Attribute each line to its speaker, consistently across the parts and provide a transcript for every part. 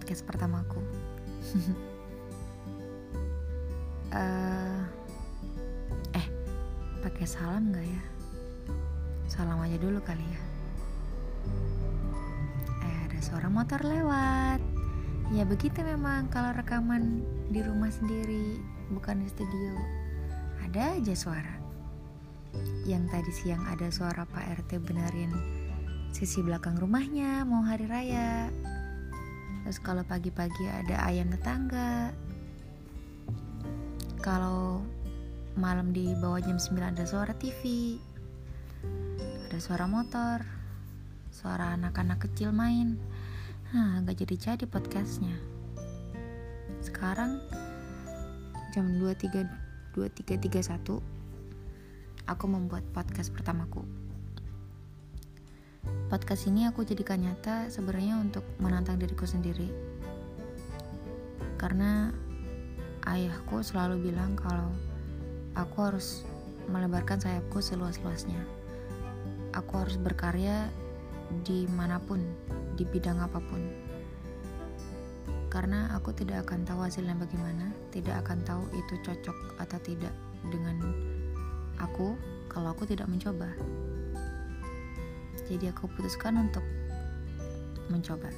Speaker 1: podcast pertamaku. uh, eh, pakai salam nggak ya? Salam aja dulu kali ya. Eh, ada suara motor lewat. Ya begitu memang kalau rekaman di rumah sendiri, bukan di studio. Ada aja suara. Yang tadi siang ada suara Pak RT benerin sisi belakang rumahnya mau hari raya terus kalau pagi-pagi ada ayam tetangga. Kalau malam di bawah jam 9 ada suara TV ada suara motor suara anak-anak kecil main. Nah, gak jadi-jadi podcastnya. Sekarang jam 23 23.31 Aku membuat podcast pertamaku Podcast ini aku jadikan nyata sebenarnya untuk menantang diriku sendiri. Karena ayahku selalu bilang kalau aku harus melebarkan sayapku seluas-luasnya. Aku harus berkarya di mana pun, di bidang apa pun. Karena aku tidak akan tahu hasilnya bagaimana, tidak akan tahu itu cocok atau tidak dengan aku kalau aku tidak mencoba jadi aku putuskan untuk mencoba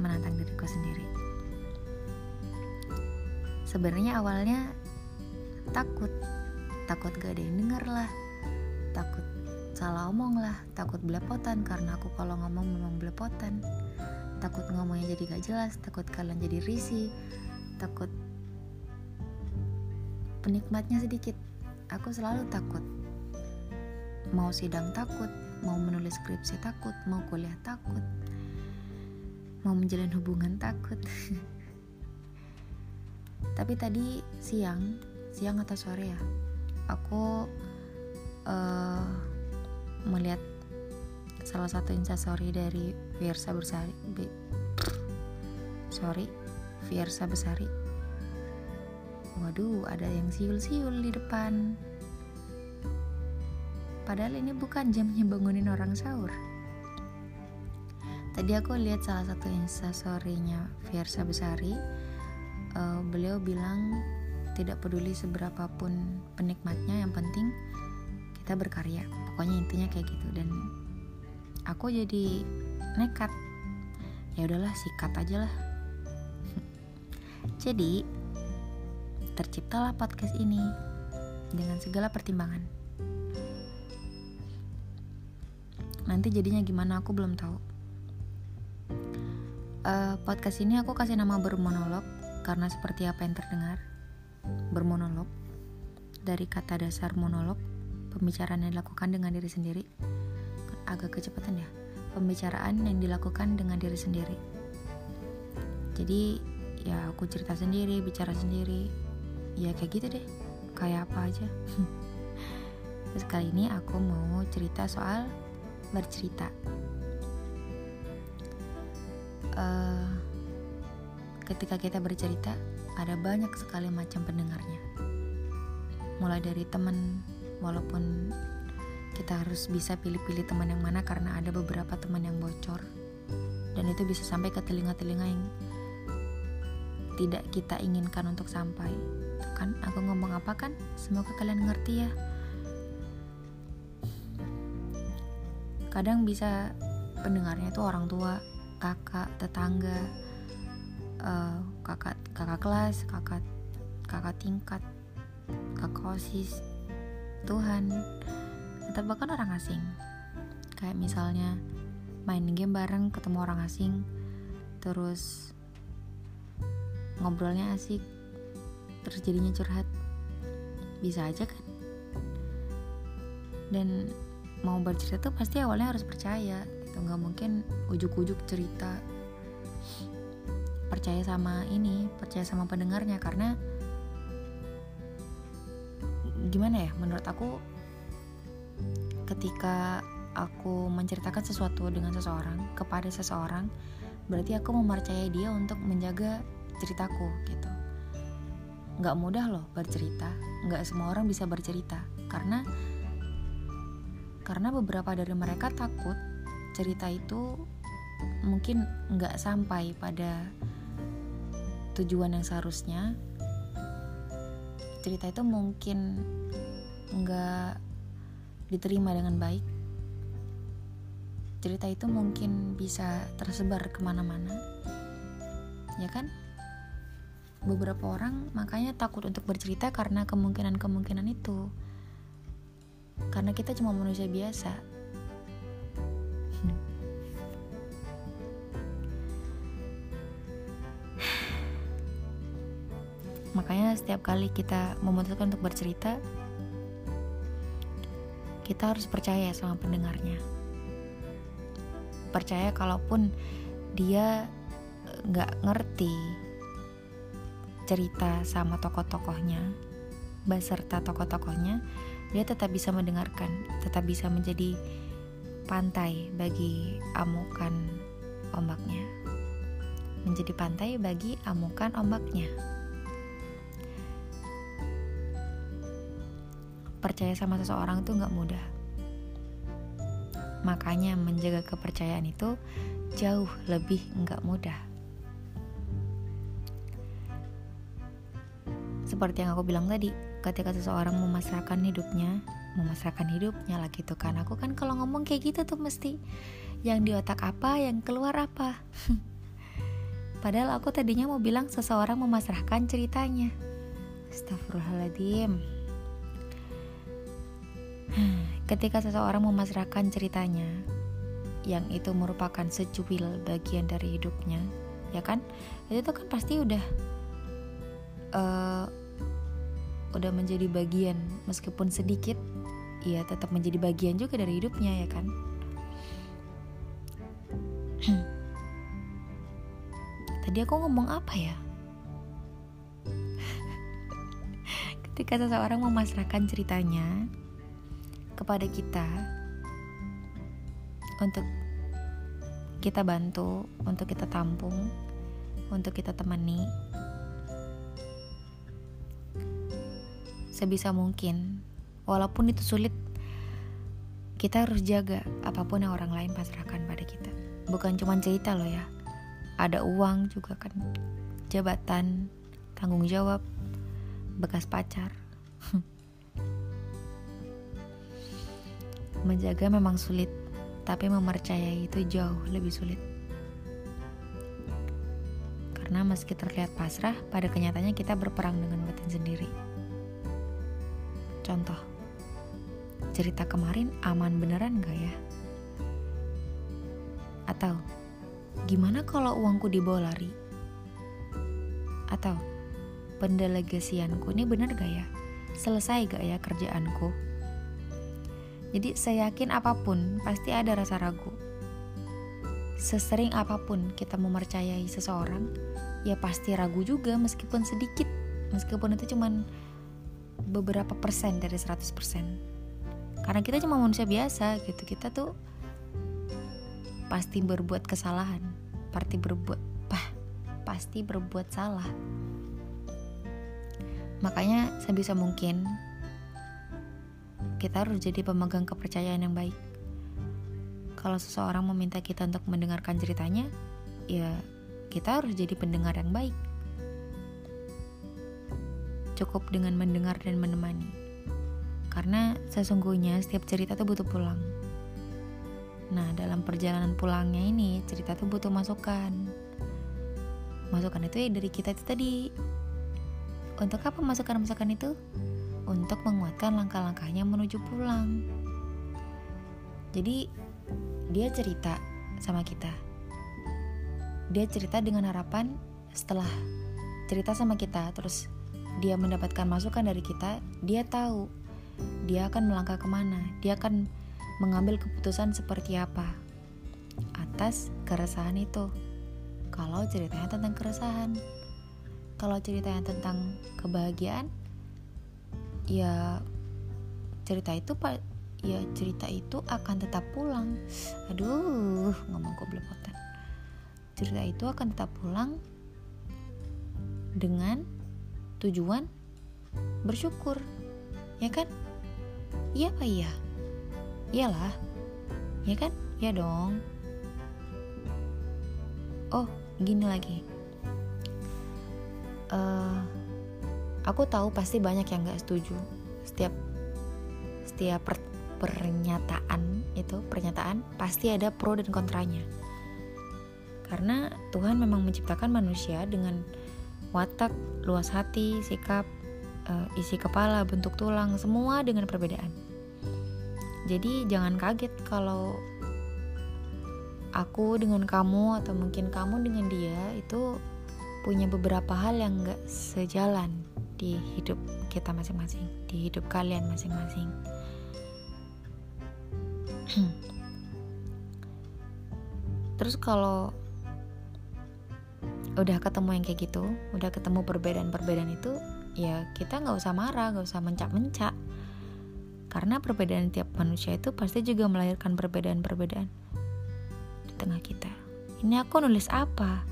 Speaker 1: menantang diriku sendiri. Sebenarnya awalnya takut takut gak ada yang denger lah takut salah omong lah takut belepotan karena aku kalau ngomong memang belepotan. Takut ngomongnya jadi gak jelas takut kalian jadi risih takut penikmatnya sedikit. Aku selalu takut. Mau sidang takut mau menulis skripsi takut mau kuliah takut mau menjalin hubungan takut. Tapi tadi siang siang atau sore ya aku uh, melihat salah satu instastory dari Fiersa Bersari Be, sorry Fiersa Besari waduh ada yang siul-siul di depan Padahal ini bukan jamnya bangunin orang sahur. Tadi aku lihat salah satu instastorynya Fiersa Besari. Uh, beliau bilang tidak peduli seberapa pun penikmatnya, yang penting kita berkarya. Pokoknya intinya kayak gitu dan aku jadi nekat. Ya udahlah, sikat aja lah. jadi terciptalah podcast ini dengan segala pertimbangan. Nanti jadinya gimana aku belum tahu. Uh, podcast ini aku kasih nama bermonolog karena seperti apa yang terdengar. Bermonolog. Dari kata dasar monolog pembicaraan yang dilakukan dengan diri sendiri. Agak kecepatan ya. Pembicaraan yang dilakukan dengan diri sendiri. Jadi ya aku cerita sendiri bicara sendiri. Ya kayak gitu deh. Kayak apa aja. Terus kali ini aku mau cerita soal bercerita. Uh, ketika kita bercerita, ada banyak sekali macam pendengarnya. Mulai dari teman, walaupun kita harus bisa pilih-pilih teman yang mana karena ada beberapa teman yang bocor dan itu bisa sampai ke telinga-telinga yang tidak kita inginkan untuk sampai. kan aku ngomong apa kan? Semoga kalian ngerti ya. Kadang bisa pendengarnya itu orang tua kakak tetangga uh, kakak kakak kelas kakak kakak tingkat kakak osis Tuhan atau bahkan orang asing. Kayak misalnya main game bareng ketemu orang asing terus ngobrolnya asik terus jadinya curhat. Bisa aja kan? Dan mau bercerita tuh pasti awalnya harus percaya gitu. Nggak mungkin ujuk-ujuk cerita. Percaya sama ini percaya sama pendengarnya. Karena gimana ya menurut aku ketika aku menceritakan sesuatu dengan seseorang kepada seseorang berarti aku mempercayai dia untuk menjaga ceritaku gitu. Nggak mudah loh bercerita. Nggak semua orang bisa bercerita. Karena karena beberapa dari mereka takut cerita itu mungkin nggak sampai pada tujuan yang seharusnya. Cerita itu mungkin nggak diterima dengan baik. Cerita itu mungkin bisa tersebar ke mana-mana. Ya kan? Beberapa orang makanya takut untuk bercerita karena kemungkinan-kemungkinan itu karena kita cuma manusia biasa. Makanya setiap kali kita memutuskan untuk bercerita kita harus percaya sama pendengarnya. Percaya kalaupun dia eh, nggak ngerti cerita sama tokoh-tokohnya beserta tokoh-tokohnya dia tetap bisa mendengarkan tetap bisa menjadi pantai bagi amukan ombaknya menjadi pantai bagi amukan ombaknya percaya sama seseorang tuh nggak mudah. Makanya menjaga kepercayaan itu jauh lebih nggak mudah. Seperti yang aku bilang tadi, ketika seseorang memasrahkan hidupnya, memasrahkan hidupnya lagi tuh kan aku kan kalau ngomong kayak gitu tuh mesti yang di otak apa, yang keluar apa. Padahal aku tadinya mau bilang seseorang memasrahkan ceritanya. Astagfirullahaladzim. Ketika seseorang memasrahkan ceritanya, yang itu merupakan secuil bagian dari hidupnya, ya kan? Itu tuh kan pasti udah uh, udah menjadi bagian meskipun sedikit, ya tetap menjadi bagian juga dari hidupnya, ya kan? Tadi aku ngomong apa ya? Ketika seseorang memasrahkan ceritanya, kepada kita untuk kita bantu, untuk kita tampung, untuk kita temani. Sebisa mungkin, walaupun itu sulit, kita harus jaga apa pun yang orang lain pasrahkan pada kita. Bukan cuma cerita loh ya, ada uang juga kan, jabatan, tanggung jawab, bekas pacar. Menjaga memang sulit, tapi mempercayai itu jauh lebih sulit. Karena meski terlihat pasrah, pada kenyataannya kita berperang dengan batin sendiri. Contoh, cerita kemarin aman beneran gak ya? Atau, gimana kalau uangku dibawa lari? Atau, pendelegasianku ini bener gak ya? Selesai gak ya kerjaanku? Jadi saya yakin apa pun pasti ada rasa ragu. Sesering apa pun kita mempercayai seseorang, ya pasti ragu juga meskipun sedikit. Meskipun itu cuman beberapa persen dari 100%. Karena kita cuma manusia biasa gitu. Kita tuh pasti berbuat kesalahan, pasti berbuat pah, pasti berbuat salah. Makanya sebisa mungkin kita harus jadi pemegang kepercayaan yang baik. Kalau seseorang meminta kita untuk mendengarkan ceritanya, ya kita harus jadi pendengar yang baik. Cukup dengan mendengar dan menemani. Karena sesungguhnya setiap cerita tuh butuh pulang. Nah, dalam perjalanan pulangnya ini, cerita tuh butuh masukan. Masukan itu ya dari kita itu tadi. Untuk apa masukan-masukan itu? untuk menguatkan langkah-langkahnya menuju pulang. Jadi dia cerita sama kita. Dia cerita dengan harapan setelah cerita sama kita terus dia mendapatkan masukan dari kita, dia tahu dia akan melangkah ke mana, dia akan mengambil keputusan seperti apa atas keresahan itu. Kalau ceritanya tentang keresahan, kalau ceritanya tentang kebahagiaan, ya cerita itu pak ya cerita itu akan tetap pulang. Aduh ngomong belepotan cerita itu akan tetap pulang dengan tujuan bersyukur. Ya kan? Iya apa iya? Iyalah. Ya kan? Ya dong. Oh gini lagi. Uh, aku tahu pasti banyak yang nggak setuju. Setiap setiap per, pernyataan itu pernyataan pasti ada pro dan kontranya. Karena Tuhan memang menciptakan manusia dengan watak luas hati sikap uh, isi kepala bentuk tulang semua dengan perbedaan jadi jangan kaget kalau aku dengan kamu atau mungkin kamu dengan dia itu punya beberapa hal yang gak sejalan di hidup kita masing-masing, di hidup kalian masing-masing. Terus kalau udah ketemu yang kayak gitu, udah ketemu perbedaan-perbedaan itu, ya kita nggak usah marah, nggak usah mencak-mencak. Karena perbedaan tiap manusia itu pasti juga melahirkan perbedaan-perbedaan di tengah kita. Ini aku nulis apa?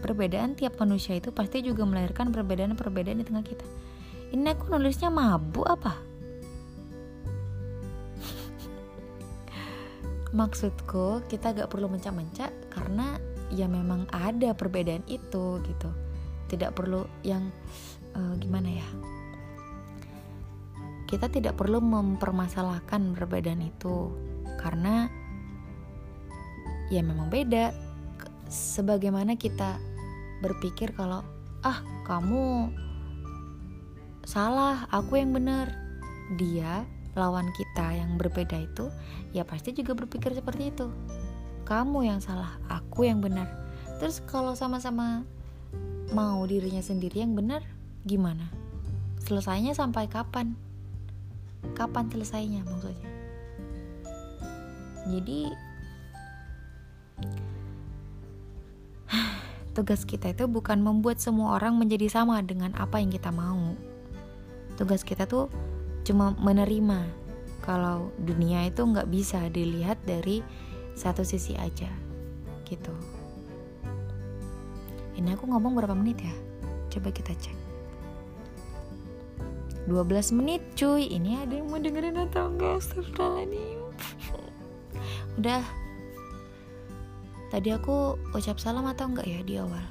Speaker 1: Perbedaan tiap manusia itu pasti juga melahirkan perbedaan-perbedaan di tengah kita. Ini aku nulisnya mabuk apa? Maksudku kita gak perlu mencak-mencak karena ya memang ada perbedaan itu gitu. Tidak perlu yang uh, gimana ya? Kita tidak perlu mempermasalahkan perbedaan itu karena ya memang beda sebagaimana kita berpikir kalau ah kamu salah aku yang benar dia lawan kita yang berbeda itu ya pasti juga berpikir seperti itu kamu yang salah aku yang benar. Terus kalau sama-sama mau dirinya sendiri yang benar gimana? Selesainya sampai kapan? Kapan selesainya maksudnya? Jadi Tugas kita itu bukan membuat semua orang menjadi sama dengan apa yang kita mau. Tugas kita tuh cuma menerima kalau dunia itu nggak bisa dilihat dari satu sisi aja, gitu. Ini aku ngomong berapa menit ya? Coba kita cek. 12 menit cuy Ini ada yang mau dengerin atau enggak Astagfirullahaladzim Udah Tadi aku ucap salam atau enggak ya di awal?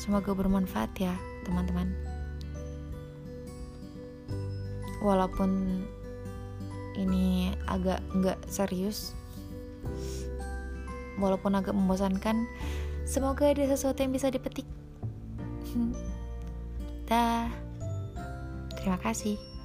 Speaker 1: Semoga bermanfaat ya, teman-teman. Walaupun ini agak enggak serius, walaupun agak membosankan, semoga ada sesuatu yang bisa dipetik. Dah, terima kasih.